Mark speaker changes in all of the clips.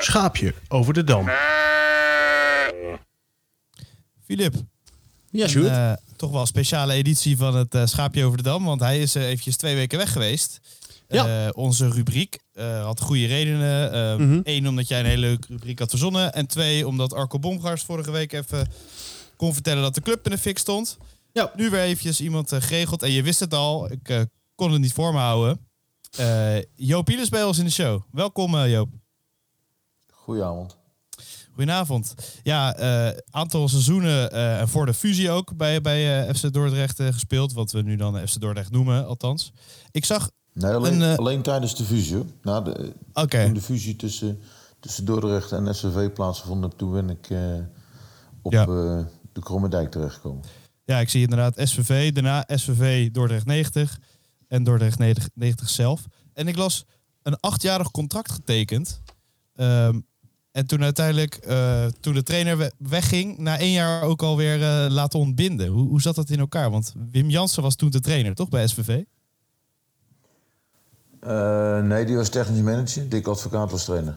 Speaker 1: Schaapje over de dam.
Speaker 2: Filip.
Speaker 1: Ja,
Speaker 2: een, uh, toch wel een speciale editie van het uh, Schaapje over de Dam. Want hij is uh, eventjes twee weken weg geweest.
Speaker 1: Ja.
Speaker 2: onze rubriek had goede redenen. Eén, mm -hmm. omdat jij een hele leuke rubriek had verzonnen. En twee, omdat Arco Bomgaars vorige week even kon vertellen dat de club in de fik stond.
Speaker 1: Ja.
Speaker 2: Nu weer eventjes iemand geregeld. En je wist het al. Ik kon het niet voor me houden. Joop Pielers bij ons in de show. Welkom Joop.
Speaker 3: Goedenavond.
Speaker 2: Goedenavond. Ja, uh, aantal seizoenen uh, voor de fusie ook bij, bij uh, FC Dordrecht gespeeld. Wat we nu dan FC Dordrecht noemen, althans. Ik zag...
Speaker 3: Nee, alleen, alleen tijdens de fusie. Na de,
Speaker 2: okay.
Speaker 3: Toen de fusie tussen, tussen Dordrecht en SVV plaatsvond, toen ben ik op ja. de Kromme Dijk terechtgekomen.
Speaker 2: Ja, ik zie inderdaad SVV, daarna SVV Dordrecht 90 en Dordrecht 90, 90 zelf. En ik las een achtjarig contract getekend... Um, en toen uiteindelijk, uh, toen de trainer wegging, na één jaar ook alweer uh, laten ontbinden. Hoe, hoe zat dat in elkaar? Want Wim Jansen was toen de trainer, toch, bij SVV?
Speaker 3: Uh, nee, die was technisch manager. Dick Advocaat was trainer.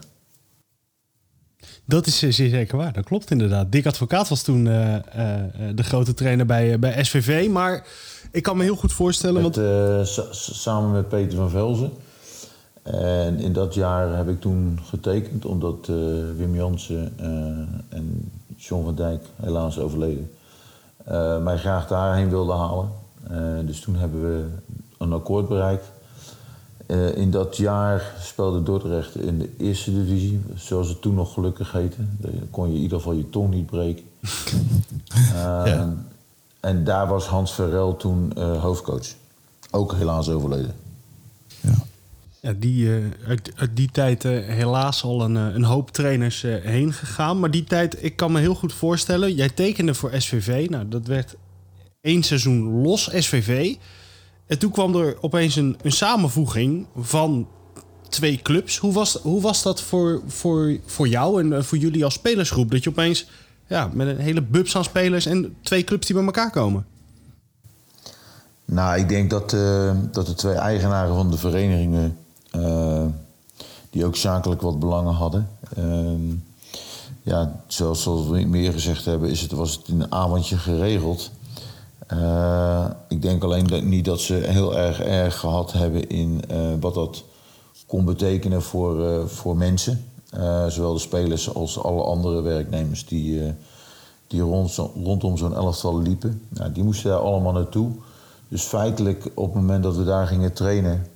Speaker 1: Dat is zeer zeker waar, dat klopt inderdaad. Dick Advocaat was toen de grote trainer bij, bij SVV. Maar ik kan me heel goed voorstellen...
Speaker 3: Met, want... samen met Peter van Velzen. En in dat jaar heb ik toen getekend, omdat uh, Wim Jansen uh, en John van Dijk helaas overleden, uh, mij graag daarheen wilden halen. dus toen hebben we een akkoord bereikt. in dat jaar speelde Dordrecht in de eerste divisie, zoals het toen nog gelukkig heette. Dan kon je in ieder geval je tong niet breken. ja. En daar was Hans Verrel toen hoofdcoach. Ook helaas overleden.
Speaker 1: Ja, die, uh, uit, uit, die tijd uh, helaas al een, uh, een hoop trainers heen gegaan. Maar die tijd, ik kan me heel goed voorstellen. Jij tekende voor SVV. Nou, dat werd één seizoen los SVV. En toen kwam er opeens een, een samenvoeging van twee clubs. Hoe was, hoe was dat voor, voor, voor jou en voor jullie als spelersgroep? Dat je opeens ja, met een hele bubs aan spelers en twee clubs die bij elkaar komen.
Speaker 3: Nou, ik denk dat, dat de twee eigenaren van de verenigingen die ook zakelijk wat belangen hadden. Uh, ja, zoals, we meer gezegd hebben, is het, was het in een avondje geregeld. Uh, ik denk alleen niet dat ze heel erg erg gehad hebben in wat dat kon betekenen voor, voor mensen. zowel de spelers als alle andere werknemers die, die rond, rondom zo'n elftal liepen. Nou, die moesten daar allemaal naartoe. Dus feitelijk, op het moment dat we daar gingen trainen,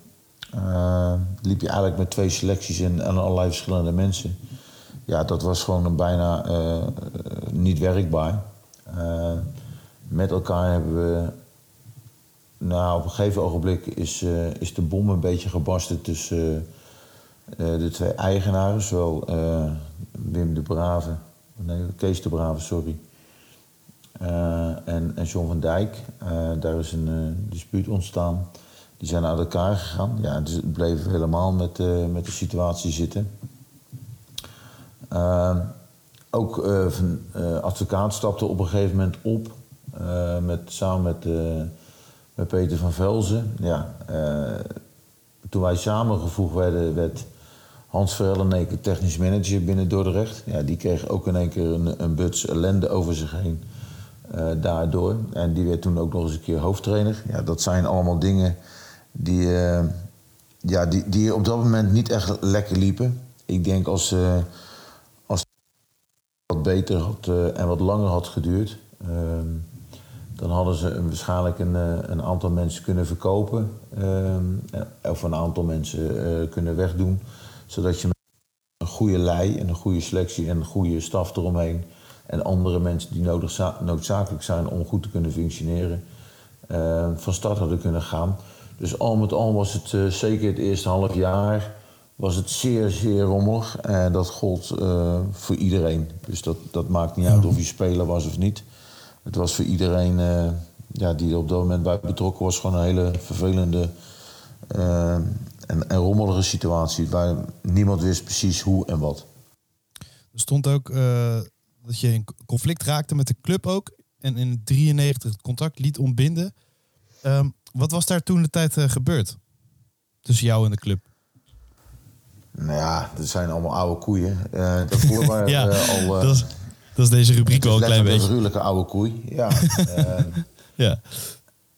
Speaker 3: uh, liep je eigenlijk met twee selecties en, en allerlei verschillende mensen. Ja, dat was gewoon bijna uh, niet werkbaar. Uh, met elkaar hebben we. Nou, op een gegeven ogenblik is, is de bom een beetje gebarsten tussen de twee eigenaren, zowel Wim de Brave, nee, Kees de Brave, sorry. en, en John van Dijk. daar is een dispuut ontstaan. Die zijn uit elkaar gegaan. Ja, dus het bleef helemaal met, uh, met de situatie zitten. Uh, ook uh, van, advocaat stapte op een gegeven moment op. met, samen met, met Peter van Velzen. Ja, toen wij samengevoegd werden, werd Hans Verhel in technisch manager binnen Dordrecht. Ja, die kreeg ook in één keer een, een buts ellende over zich heen. daardoor. En die werd toen ook nog eens een keer hoofdtrainer. Ja, dat zijn allemaal dingen die, uh, ja, die, die op dat moment niet echt lekker liepen. Ik denk als, uh, als het wat beter uh, en wat langer had geduurd, ehm, dan hadden ze waarschijnlijk een, een aantal mensen kunnen verkopen. Ehm, of een aantal mensen kunnen wegdoen. Zodat je een goede lei en een goede selectie en een goede staf eromheen. En andere mensen die noodzakelijk zijn om goed te kunnen functioneren. van start hadden kunnen gaan. Dus al met al was het uh, zeker het eerste half jaar was het zeer, zeer rommelig. En dat gold uh, voor iedereen. Dus dat, dat maakt niet uit of je speler was of niet. Het was voor iedereen uh, ja, die er op dat moment bij betrokken was... gewoon een hele vervelende en, en rommelige situatie... waar niemand wist precies hoe en wat.
Speaker 2: Er stond ook dat je in conflict raakte met de club ook... en in 93 het contract liet ontbinden... Um, wat was daar toen de tijd uh, gebeurd? Tussen jou en de club?
Speaker 3: Nou ja, dat zijn allemaal oude koeien. Uh, daarvoor waren
Speaker 2: Ja,
Speaker 3: eh, al... eh,
Speaker 2: dat, is, dat is deze rubriek al een klein beetje.
Speaker 3: Een gruwelijke oude koei. Ja. eh,
Speaker 2: Ja.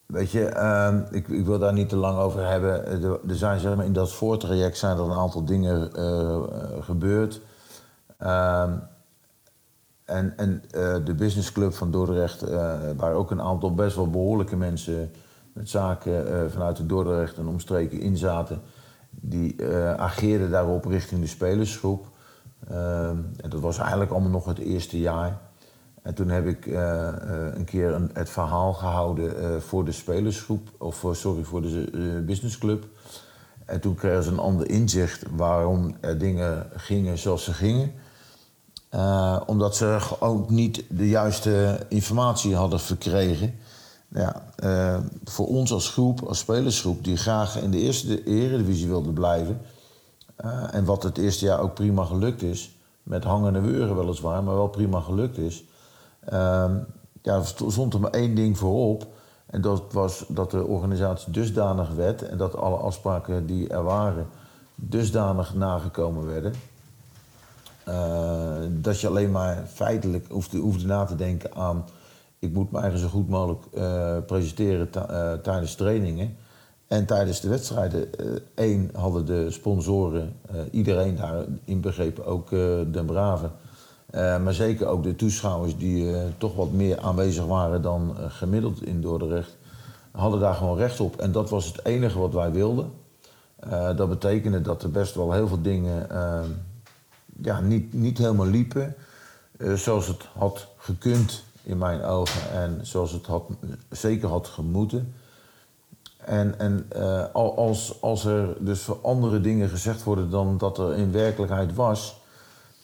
Speaker 3: Weet je, ehm, ik, ik wil daar niet te lang over hebben. Er, er zijn zeg maar, in dat voortraject zijn er een aantal dingen eh, eh, gebeurd. Ehm, en en eh, de businessclub van Dordrecht, eh, waar ook een aantal best wel behoorlijke mensen met zaken eh, vanuit de Dordrecht en omstreken in zaten, die eh, ageerden daarop richting de spelersgroep. Ehm, en dat was eigenlijk allemaal nog het eerste jaar. En toen heb ik eh, eh, een keer een, het verhaal gehouden eh, voor de spelersgroep, of sorry, voor de eh, businessclub. En toen kregen ze een ander inzicht waarom er dingen gingen zoals ze gingen. Eh, omdat ze ook niet de juiste informatie hadden verkregen. Ja, eh, voor ons als groep, als spelersgroep, die graag in de eerste eredivisie wilde blijven. eh, en wat het eerste jaar ook prima gelukt is. Met hangende weuren weliswaar, maar wel prima gelukt is. Ehm, ja, stond er maar één ding voorop. En dat was dat de organisatie dusdanig werd en dat alle afspraken die er waren dusdanig nagekomen werden. eh, dat je alleen maar feitelijk hoefde, hoefde na te denken aan... ik moet me eigenlijk zo goed mogelijk eh, presenteren eh, tijdens trainingen. En tijdens de wedstrijden, één, hadden de sponsoren, eh, iedereen daarin begrepen, ook eh Den Braven... Eh, maar zeker ook de toeschouwers die eh, toch wat meer aanwezig waren dan eh, gemiddeld in Dordrecht, hadden daar gewoon recht op. En dat was het enige wat wij wilden. Eh, dat betekende dat er best wel heel veel dingen eh, ja, niet, niet helemaal liepen eh, zoals het had gekund in mijn ogen en zoals het had, zeker had gemoeten. En, en eh, al- als, als er dus voor andere dingen gezegd worden dan dat er in werkelijkheid was,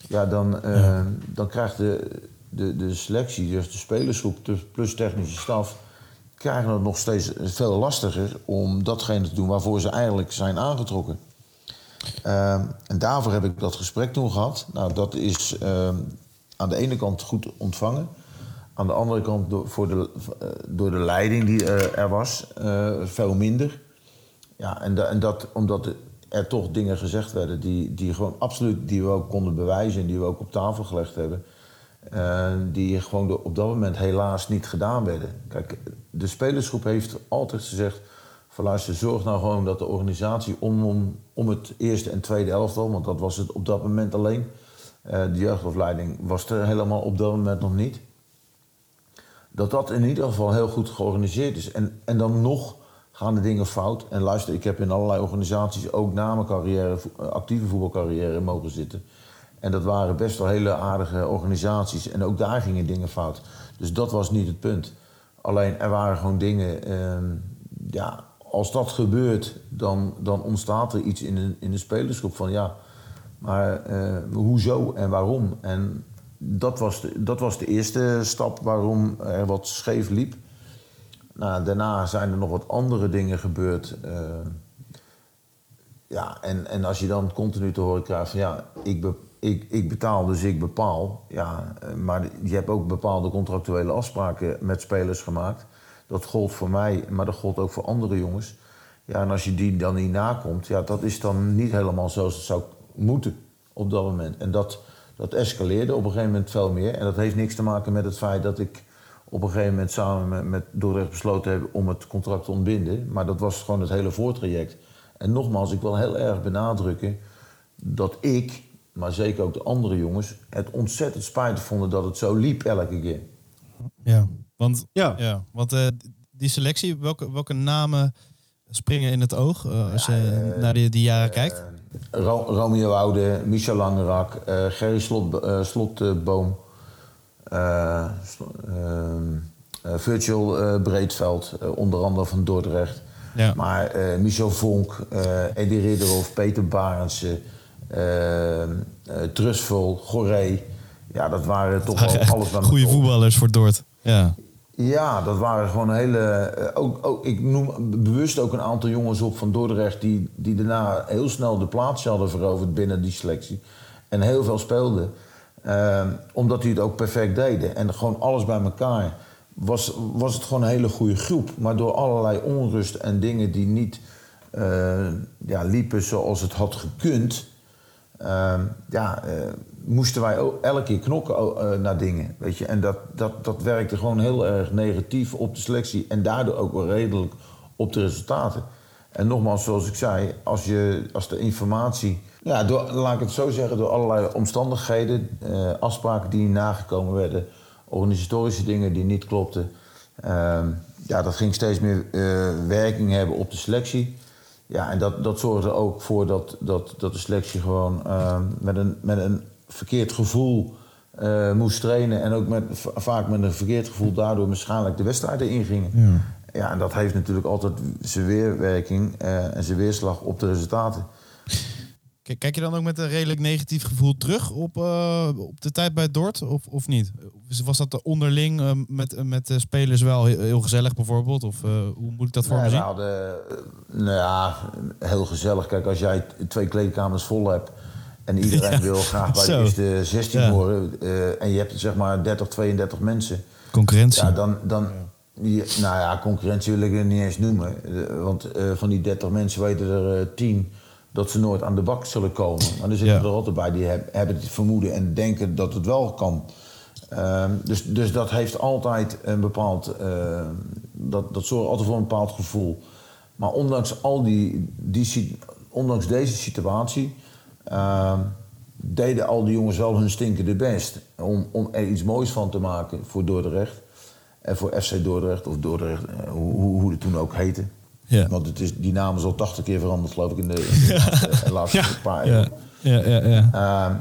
Speaker 3: ja, dan, eh, dan krijgt de, de, de selectie, dus de spelersgroep plus technische staf, krijgen het nog steeds veel lastiger om datgene te doen waarvoor ze eigenlijk zijn aangetrokken. Ehm, en daarvoor heb ik dat gesprek toen gehad. Nou, dat is ehm, aan de ene kant goed ontvangen. Aan de andere kant door, voor de, eh, door de leiding die eh, er was, eh, veel minder. Ja, en, en dat omdat er toch dingen gezegd werden die, die gewoon absoluut die we ook konden bewijzen en die we ook op tafel gelegd hebben. die gewoon op dat moment helaas niet gedaan werden. Kijk, de spelersgroep heeft altijd gezegd: van luister, zorg nou gewoon dat de organisatie om, om, om het eerste en tweede elftal, want dat was het op dat moment alleen. eh, de jeugdopleiding was er helemaal op dat moment nog niet dat dat in ieder geval heel goed georganiseerd is. En, en dan nog gaan de dingen fout. En luister, ik heb in allerlei organisaties ook na mijn carrière, eh, actieve voetbalcarrière mogen zitten. En dat waren best wel hele aardige organisaties. En ook daar gingen dingen fout. Dus dat was niet het punt. Alleen er waren gewoon dingen. ehm, ja, als dat gebeurt, dan, dan ontstaat er iets in de, in de spelersgroep van ja. Maar eh, hoezo en waarom? En dat was, de, dat was de eerste stap waarom er wat scheef liep. Nou, daarna zijn er nog wat andere dingen gebeurd. eh, ja, en, en als je dan continu te horen krijgt van ja, ik, be- ik, ik betaal, dus ik bepaal. Ja, eh, maar je hebt ook bepaalde contractuele afspraken met spelers gemaakt. Dat gold voor mij, maar dat gold ook voor andere jongens. Ja, en als je die dan niet nakomt, ja, dat is dan niet helemaal zoals het zou moeten op dat moment. En dat, dat escaleerde op een gegeven moment veel meer. En dat heeft niks te maken met het feit dat ik op een gegeven moment samen met, met Dordrecht besloten heb om het contract te ontbinden. Maar dat was gewoon het hele voortraject. En nogmaals, ik wil heel erg benadrukken dat ik, maar zeker ook de andere jongens, het ontzettend spijtig vonden dat het zo liep elke keer.
Speaker 2: Ja, want,
Speaker 1: Ja.
Speaker 2: ja, want eh, die selectie, welke, welke namen springen in het oog eh, als je naar die, die jaren kijkt?
Speaker 3: Ro- Romeo Oude, Michel Langerak, eh Gerry Slot, eh, Slotboom, Slo- ehm, eh, Virgil Breedveld, onder andere van Dordrecht.
Speaker 2: Ja.
Speaker 3: Maar Michel Vonk, Eddie Ridderhof, Peter Barendse, eh eh, Trusvol, Goré. Ja, dat waren toch wel alles
Speaker 2: Goede voetballers voor Dort. Ja.
Speaker 3: Ja, dat waren gewoon hele. eh, ook, ook, ik noem bewust ook een aantal jongens op van Dordrecht die, die daarna heel snel de plaats hadden veroverd binnen die selectie. En heel veel speelden. Ehm, omdat die het ook perfect deden. En gewoon alles bij elkaar. Was, was het gewoon een hele goede groep. Maar door allerlei onrust en dingen die niet eh, ja, liepen zoals het had gekund. Ehm, ja, eh, moesten wij elke keer knokken eh, naar dingen. Weet je? En dat, dat, dat werkte gewoon heel erg negatief op de selectie en daardoor ook wel redelijk op de resultaten. En nogmaals, zoals ik zei, als, je, als de informatie, ja, door, laat ik het zo zeggen, door allerlei omstandigheden, eh, afspraken die nagekomen werden, organisatorische dingen die niet klopten, ehm, ja, dat ging steeds meer werking hebben op de selectie. Ja, en dat, dat zorgde er ook voor dat, dat, dat de selectie gewoon ehm, met, een, met een verkeerd gevoel eh, moest trainen. En ook met, va- vaak met een verkeerd gevoel daardoor waarschijnlijk de wedstrijden ingingen.
Speaker 2: Ja.
Speaker 3: Ja, en dat heeft natuurlijk altijd zijn weerwerking eh, en zijn weerslag op de resultaten.
Speaker 2: Kijk, kijk je dan ook met een redelijk negatief gevoel terug op, eh, op de tijd bij Dort of, of niet? Of Was dat onderling eh, met, met de spelers wel heel, heel gezellig bijvoorbeeld? Of eh, hoe moet ik dat voor me
Speaker 3: Nee,
Speaker 2: zien?
Speaker 3: eh, nou ja, heel gezellig. Kijk, als jij twee kleedkamers vol hebt en iedereen
Speaker 2: Ja,
Speaker 3: wil graag bij de eerste 16
Speaker 2: Ja.
Speaker 3: horen eh, en je hebt zeg maar 30, 32 mensen,
Speaker 2: Concurrentie.
Speaker 3: ja, dan, dan nou ja, concurrentie wil ik er niet eens noemen. Eh, want eh, van die 30 mensen weten er eh 10 dat ze nooit aan de bak zullen komen. Maar er zitten
Speaker 2: Ja.
Speaker 3: er altijd bij die heb- hebben het vermoeden en denken dat het wel kan. Ehm, dus, dus dat heeft altijd een bepaald. eh, dat, dat zorgt altijd voor een bepaald gevoel. Maar ondanks al die, die ondanks deze situatie. ehm, deden al die jongens wel hun stinkende best. Om, om er iets moois van te maken voor Dordrecht. En voor FC Dordrecht, of Dordrecht, eh, hoe, hoe, hoe het toen ook heette.
Speaker 2: Ja.
Speaker 3: Want het is, die naam is al 80 keer veranderd, geloof ik, in de, in de laatste, laatste paar jaar.
Speaker 2: ja, ja, ja, ja.
Speaker 3: Ehm,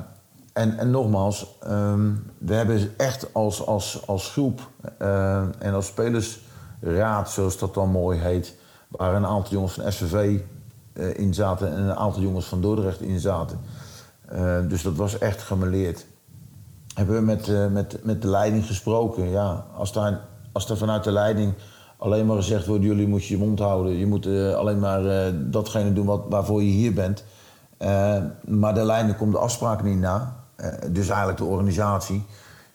Speaker 3: en, en nogmaals, ehm, we hebben echt als, als, als groep ehm, en als spelersraad, zoals dat dan mooi heet, waar een aantal jongens van SVV eh, in zaten en een aantal jongens van Dordrecht in zaten. Eh, dus dat was echt gemeleerd. Hebben we met, eh, met, met de leiding gesproken. Ja, als, daar, als er vanuit de leiding alleen maar gezegd wordt: jullie moeten je mond houden, je moet eh, alleen maar eh, datgene doen wat, waarvoor je hier bent. Eh, maar de leiding komt de afspraken niet na. Dus eigenlijk de organisatie.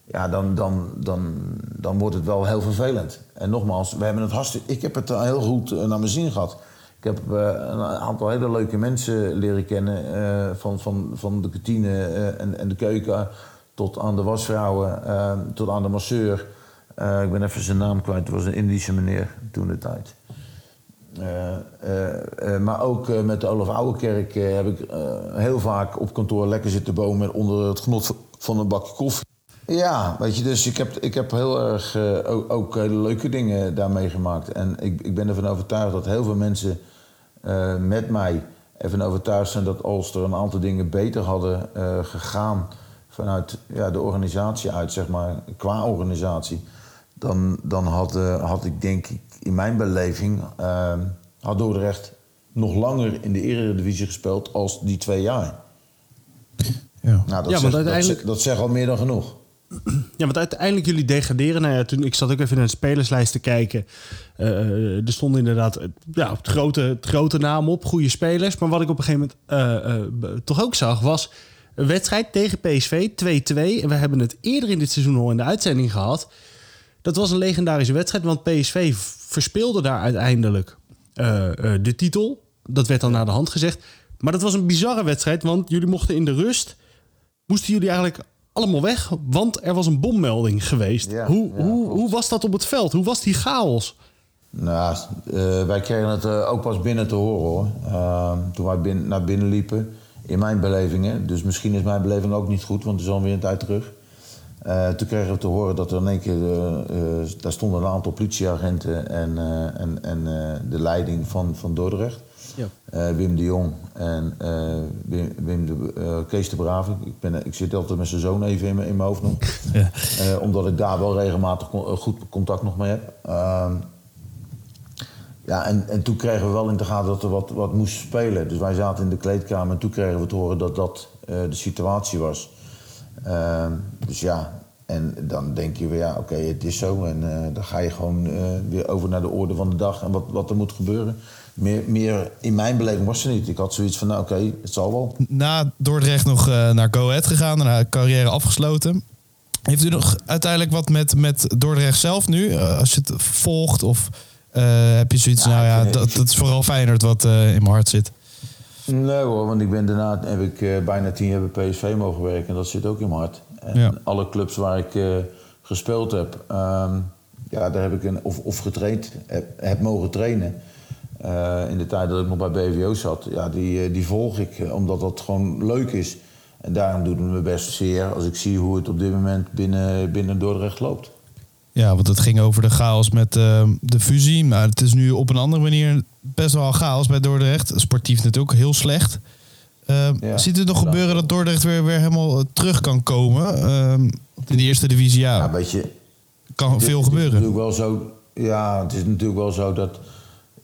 Speaker 3: Ja, dan, dan, dan, dan wordt het wel heel vervelend. En nogmaals, we hebben het hartstikke, ik heb het heel goed naar mijn zin gehad. Ik heb een aantal hele leuke mensen leren kennen. van, van, van de kantine en, en de keuken tot aan de wasvrouwen, tot aan de masseur. Eh, ik ben even zijn naam kwijt, het was een Indische meneer toen de tijd. Eh, eh, maar ook met de Olaf Ouwekerk heb ik heel vaak op kantoor lekker zitten bomen onder het genot van een bakje koffie. Ja, weet je, dus ik heb, ik heb heel erg ook, hele leuke dingen daar meegemaakt. En ik, ik ben ervan overtuigd dat heel veel mensen met mij ervan overtuigd zijn dat als er een aantal dingen beter hadden gegaan vanuit ja, de organisatie uit, zeg maar, qua organisatie, dan, dan had, eh, had ik denk ik in mijn beleving, eh, had Dordrecht nog langer in de eredivisie gespeeld als die twee jaar.
Speaker 2: ja.
Speaker 3: Nou, dat,
Speaker 1: Ja,
Speaker 3: zegt, dat,
Speaker 1: uiteindelijk-
Speaker 3: zegt, dat zegt al meer dan genoeg.
Speaker 1: Ja, want uiteindelijk jullie degraderen. Nou ja, toen, ik zat ook even naar de spelerslijst te kijken. Eh, er stonden inderdaad eh, ja, het grote, het grote naam op, goede spelers. Maar wat ik op een gegeven moment eh, eh, toch ook zag, was een wedstrijd tegen PSV 2-2. En we hebben het eerder in dit seizoen al in de uitzending gehad. Dat was een legendarische wedstrijd, want PSV verspeelde daar uiteindelijk eh, eh, de titel. Dat werd dan naar de hand gezegd. Maar dat was een bizarre wedstrijd, want jullie mochten in de rust moesten jullie eigenlijk allemaal weg, want er was een bommelding geweest.
Speaker 3: Ja,
Speaker 1: hoe,
Speaker 3: ja,
Speaker 1: hoe, hoe was dat op het veld? Hoe was die chaos?
Speaker 3: Nou, eh, wij kregen het ook pas binnen te horen hoor. Eh, toen wij binnen, naar binnen liepen, in mijn belevingen. Dus misschien is mijn beleving ook niet goed, want het is alweer een tijd terug. Eh, toen kregen we te horen dat er in één keer, eh, eh, daar stonden een aantal politieagenten en, eh, en, en eh, de leiding van, van Dordrecht.
Speaker 1: Ja.
Speaker 3: Eh, Wim de Jong en eh, Wim, Wim de, eh, Kees de Brave. Ik, ben, ik zit altijd met zijn zoon even in, mijn- in mijn hoofd nog.
Speaker 2: Ja.
Speaker 3: Eh, omdat ik daar wel regelmatig con- goed contact nog mee heb. Ehm, ja, en, en toen kregen we wel in de gaten dat er wat, wat moest spelen. Dus wij zaten in de kleedkamer en toen kregen we te horen dat dat eh, de situatie was. Ehm, dus ja, en dan denk je weer, ja, oké, het is zo. En eh, dan ga je gewoon eh, weer over naar de orde van de dag en wat, wat er moet gebeuren. Meer, meer in mijn beleving was er niet. Ik had zoiets van, nou oké, het zal wel.
Speaker 2: Na Dordrecht nog eh, naar Go Ahead gegaan, daarna carrière afgesloten. Heeft u nog uiteindelijk wat met, met Dordrecht zelf nu? Als je het volgt of heb je zoiets,
Speaker 3: Ja,
Speaker 2: nou ja,
Speaker 3: vind-
Speaker 2: dat, dat is vooral Feyenoord wat in mijn hart zit.
Speaker 3: Nee hoor, want ik ben daarna heb ik bijna tien jaar bij PSV mogen werken. En dat zit ook in mijn hart. En
Speaker 2: Ja.
Speaker 3: alle clubs waar ik eh, gespeeld heb, ehm, ja, daar heb ik een, of, of getraind, heb, heb mogen trainen. Eh, in de tijd dat ik nog bij BVO zat, ja, die, eh, die volg ik omdat dat gewoon leuk is. En daarom doet het me best zeer als ik zie hoe het op dit moment binnen, binnen Dordrecht loopt.
Speaker 2: Ja, want het ging over de chaos met eh, de fusie. Maar het is nu op een andere manier best wel chaos bij Dordrecht. Sportief natuurlijk ook heel slecht. Eh,
Speaker 3: Ja,
Speaker 2: ziet het nog gebeuren dat Dordrecht weer, weer helemaal eh, terug kan komen? Eh, in de eerste divisie, ja,
Speaker 3: Ja, weet je,
Speaker 2: kan veel
Speaker 3: het is
Speaker 2: gebeuren.
Speaker 3: natuurlijk wel zo, ja, het is natuurlijk wel zo dat.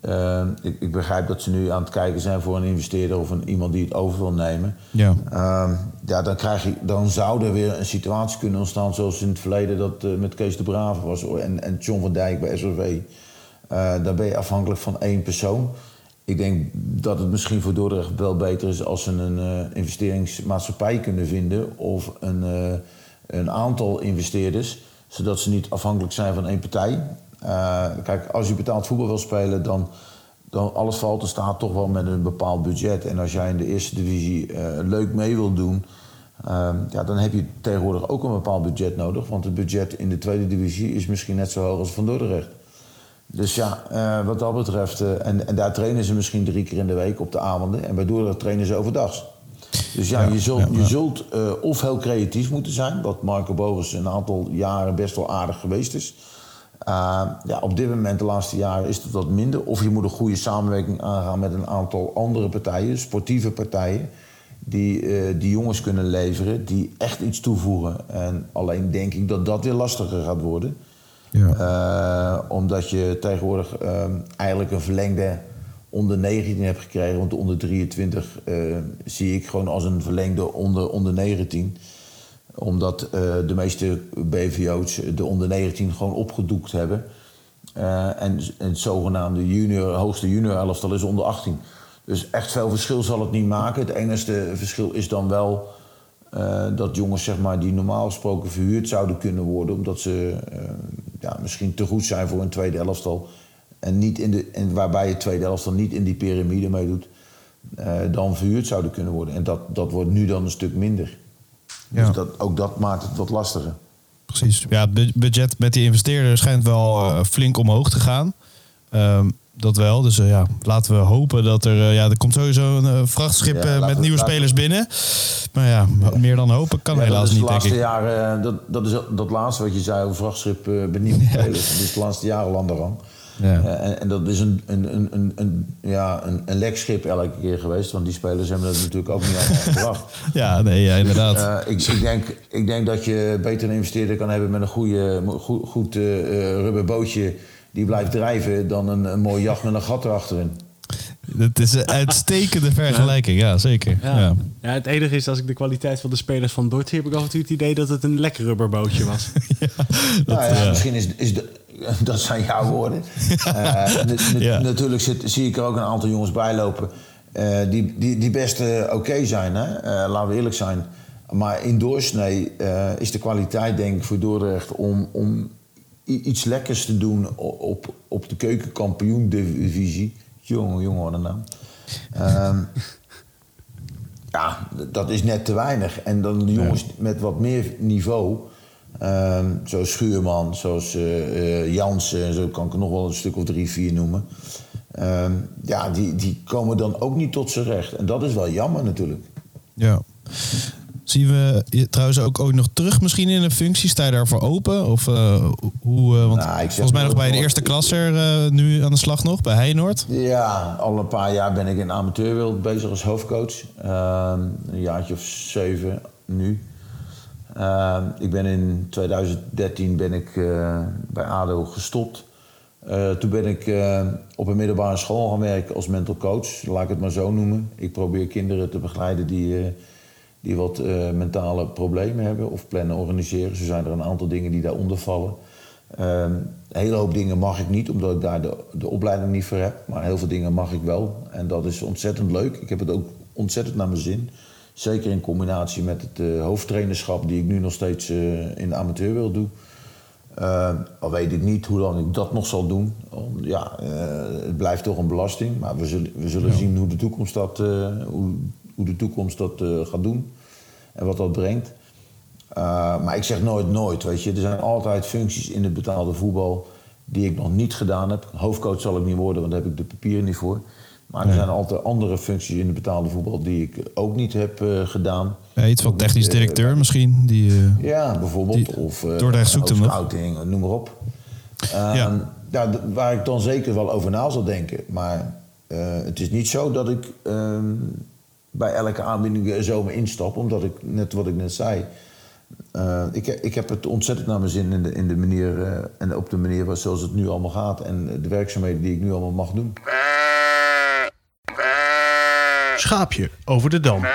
Speaker 3: eh, ik, ik begrijp dat ze nu aan het kijken zijn voor een investeerder of een, iemand die het over wil nemen.
Speaker 2: Ja,
Speaker 3: Ehm, ja, dan, krijg je, dan zou er weer een situatie kunnen ontstaan zoals in het verleden dat eh, met Kees de Brave was en, en John van Dijk bij SOV. Eh dan ben je afhankelijk van één persoon. Ik denk dat het misschien voor Dordrecht wel beter is als ze een eh, investeringsmaatschappij kunnen vinden of een, eh, een aantal investeerders, zodat ze niet afhankelijk zijn van één partij. Eh, kijk, als je betaald voetbal wil spelen, dan, dan alles valt en staat toch wel met een bepaald budget. En als jij in de eerste divisie leuk mee wil doen, Ehm, ja, dan heb je tegenwoordig ook een bepaald budget nodig. Want het budget in de tweede divisie is misschien net zo hoog als van Dordrecht. Dus ja, eh, wat dat betreft... eh, en, en daar trainen ze misschien drie keer in de week op de avonden. En bij Dordrecht trainen ze overdags. Dus ja,
Speaker 2: Ja,
Speaker 3: je zult,
Speaker 2: ja, ja.
Speaker 3: Je zult eh, of heel creatief moeten zijn... wat Marco Bogus een aantal jaren best wel aardig geweest is. Ja, op dit moment, de laatste jaren, is het wat minder. Of je moet een goede samenwerking aangaan met een aantal andere partijen, sportieve partijen, die die jongens kunnen leveren, die echt iets toevoegen. En alleen denk ik dat dat weer lastiger gaat worden. Eh, omdat je tegenwoordig eh, eigenlijk een verlengde onder 19 hebt gekregen. Want de onder 23 eh, zie ik gewoon als een verlengde onder, onder 19 omdat eh, de meeste BVO's de onder 19 gewoon opgedoekt hebben. En, het zogenaamde junior, hoogste junior elftal is onder 18. Dus echt veel verschil zal het niet maken. Het enige verschil is dan wel dat jongens zeg maar, die normaal gesproken verhuurd zouden kunnen worden... omdat ze eh, ja, misschien te goed zijn voor een tweede elftal... en, niet in de, en waarbij het tweede elftal niet in die piramide meedoet... eh, dan verhuurd zouden kunnen worden. En dat, dat wordt nu dan een stuk minder.
Speaker 2: Ja.
Speaker 3: Dus dat, ook dat maakt het wat lastiger.
Speaker 2: Precies. Ja, het bu- budget met die investeerder schijnt wel eh, flink omhoog te gaan. Ehm, dat wel. Dus eh, ja, laten we hopen dat er... eh, ja, er komt sowieso een eh, vrachtschip
Speaker 3: Ja,
Speaker 2: met
Speaker 3: we-
Speaker 2: nieuwe
Speaker 3: laten
Speaker 2: spelers binnen. Maar ja, meer dan hopen kan
Speaker 3: Ja,
Speaker 2: helaas niet,
Speaker 3: de
Speaker 2: denk
Speaker 3: laatste
Speaker 2: ik.
Speaker 3: jaren, eh, dat, dat is dat laatste wat je zei over vrachtschip uh, benieuwd spelers. Dat is de laatste jaren al aan de rang.
Speaker 2: Ja.
Speaker 3: En, en dat is een, een, een, een, een, ja, een, een lekschip elke keer geweest. Want die spelers hebben dat natuurlijk ook niet allemaal gebracht.
Speaker 2: Ja, nee, ja, inderdaad.
Speaker 3: Ik, ik, denk, ik denk dat je beter een investeerder kan hebben met een goede, goed, goed eh, rubberbootje die blijft drijven dan een, een mooie jacht met een gat erachterin.
Speaker 2: Het is een uitstekende vergelijking, ja, zeker. Ja.
Speaker 1: Ja. Ja. het enige is, als ik de kwaliteit van de spelers van Dort zie... heb ik af en toe het idee dat het een lekker rubberbootje was.
Speaker 3: nou ja,
Speaker 2: ja.
Speaker 3: misschien is, is de, dat zijn jouw woorden. Eh,
Speaker 2: Ja.
Speaker 3: Natuurlijk zit, zie ik er ook een aantal jongens bij lopen eh, die, die, die best eh, oké zijn. Hè? Eh, laten we eerlijk zijn. Maar in doorsnee eh, is de kwaliteit denk ik voor Dordrecht om, om iets lekkers te doen op, op de keukenkampioen-divisie. Jongen, jongen, wat een naam. Ehm, ja, dat is net te weinig. En dan de jongens met wat meer niveau, ehm, zoals Schuurman, zoals eh, eh, Jansen, zo kan ik er nog wel een stuk of drie, vier noemen. Ehm, ja, die, die komen dan ook niet tot zijn recht. En dat is wel jammer natuurlijk.
Speaker 2: Ja. Zien we je trouwens ook ooit nog terug misschien in een functie? Sta je daarvoor open? Of eh, hoe, eh, want
Speaker 3: Nou,
Speaker 2: volgens mij nog bij de eerste klasser eh, nu aan de slag nog, bij Heinoord.
Speaker 3: Ja, al een paar jaar ben ik in de amateurwereld bezig als hoofdcoach. Ehm, een jaartje of zeven nu. Ehm, ik ben in 2013 ben ik, bij ADO gestopt. Toen ben ik op een middelbare school gaan werken als mental coach. Laat ik het maar zo noemen. Ik probeer kinderen te begeleiden die, die wat eh, mentale problemen hebben of plannen organiseren. Zo zijn er een aantal dingen die daaronder vallen. Ehm, een hele hoop dingen mag ik niet, omdat ik daar de, de opleiding niet voor heb. Maar heel veel dingen mag ik wel. En dat is ontzettend leuk. Ik heb het ook ontzettend naar mijn zin. Zeker in combinatie met het eh, hoofdtrainerschap, die ik nu nog steeds eh, in de amateurwereld doe. Uh, al weet ik niet hoe lang ik dat nog zal doen. Ja, uh, het blijft toch een belasting. Maar we zullen, we zullen zien hoe de toekomst dat, uh, hoe, hoe, de toekomst dat gaat doen. En wat dat brengt. maar ik zeg nooit nooit, weet je. Er zijn altijd functies in het betaalde voetbal die ik nog niet gedaan heb. Hoofdcoach zal ik niet worden, want daar heb ik de papieren niet voor. Maar er zijn altijd andere functies in het betaalde voetbal die ik ook niet heb uh, gedaan.
Speaker 2: Ja, iets van technisch directeur uh, misschien? Die, uh,
Speaker 3: ja, bijvoorbeeld. Die, of
Speaker 2: Dordrecht zoekt hem
Speaker 3: scouting, noem maar op. ja. ja. waar ik dan zeker wel over na zal denken. Maar het is niet zo dat ik ehm, bij elke aanbieding zomaar instap. Omdat ik, net wat ik net zei... ik, ik heb het ontzettend naar mijn zin in de, in de manier... en op de manier zoals het nu allemaal gaat. En de werkzaamheden die ik nu allemaal mag doen
Speaker 1: schaapje over de dam.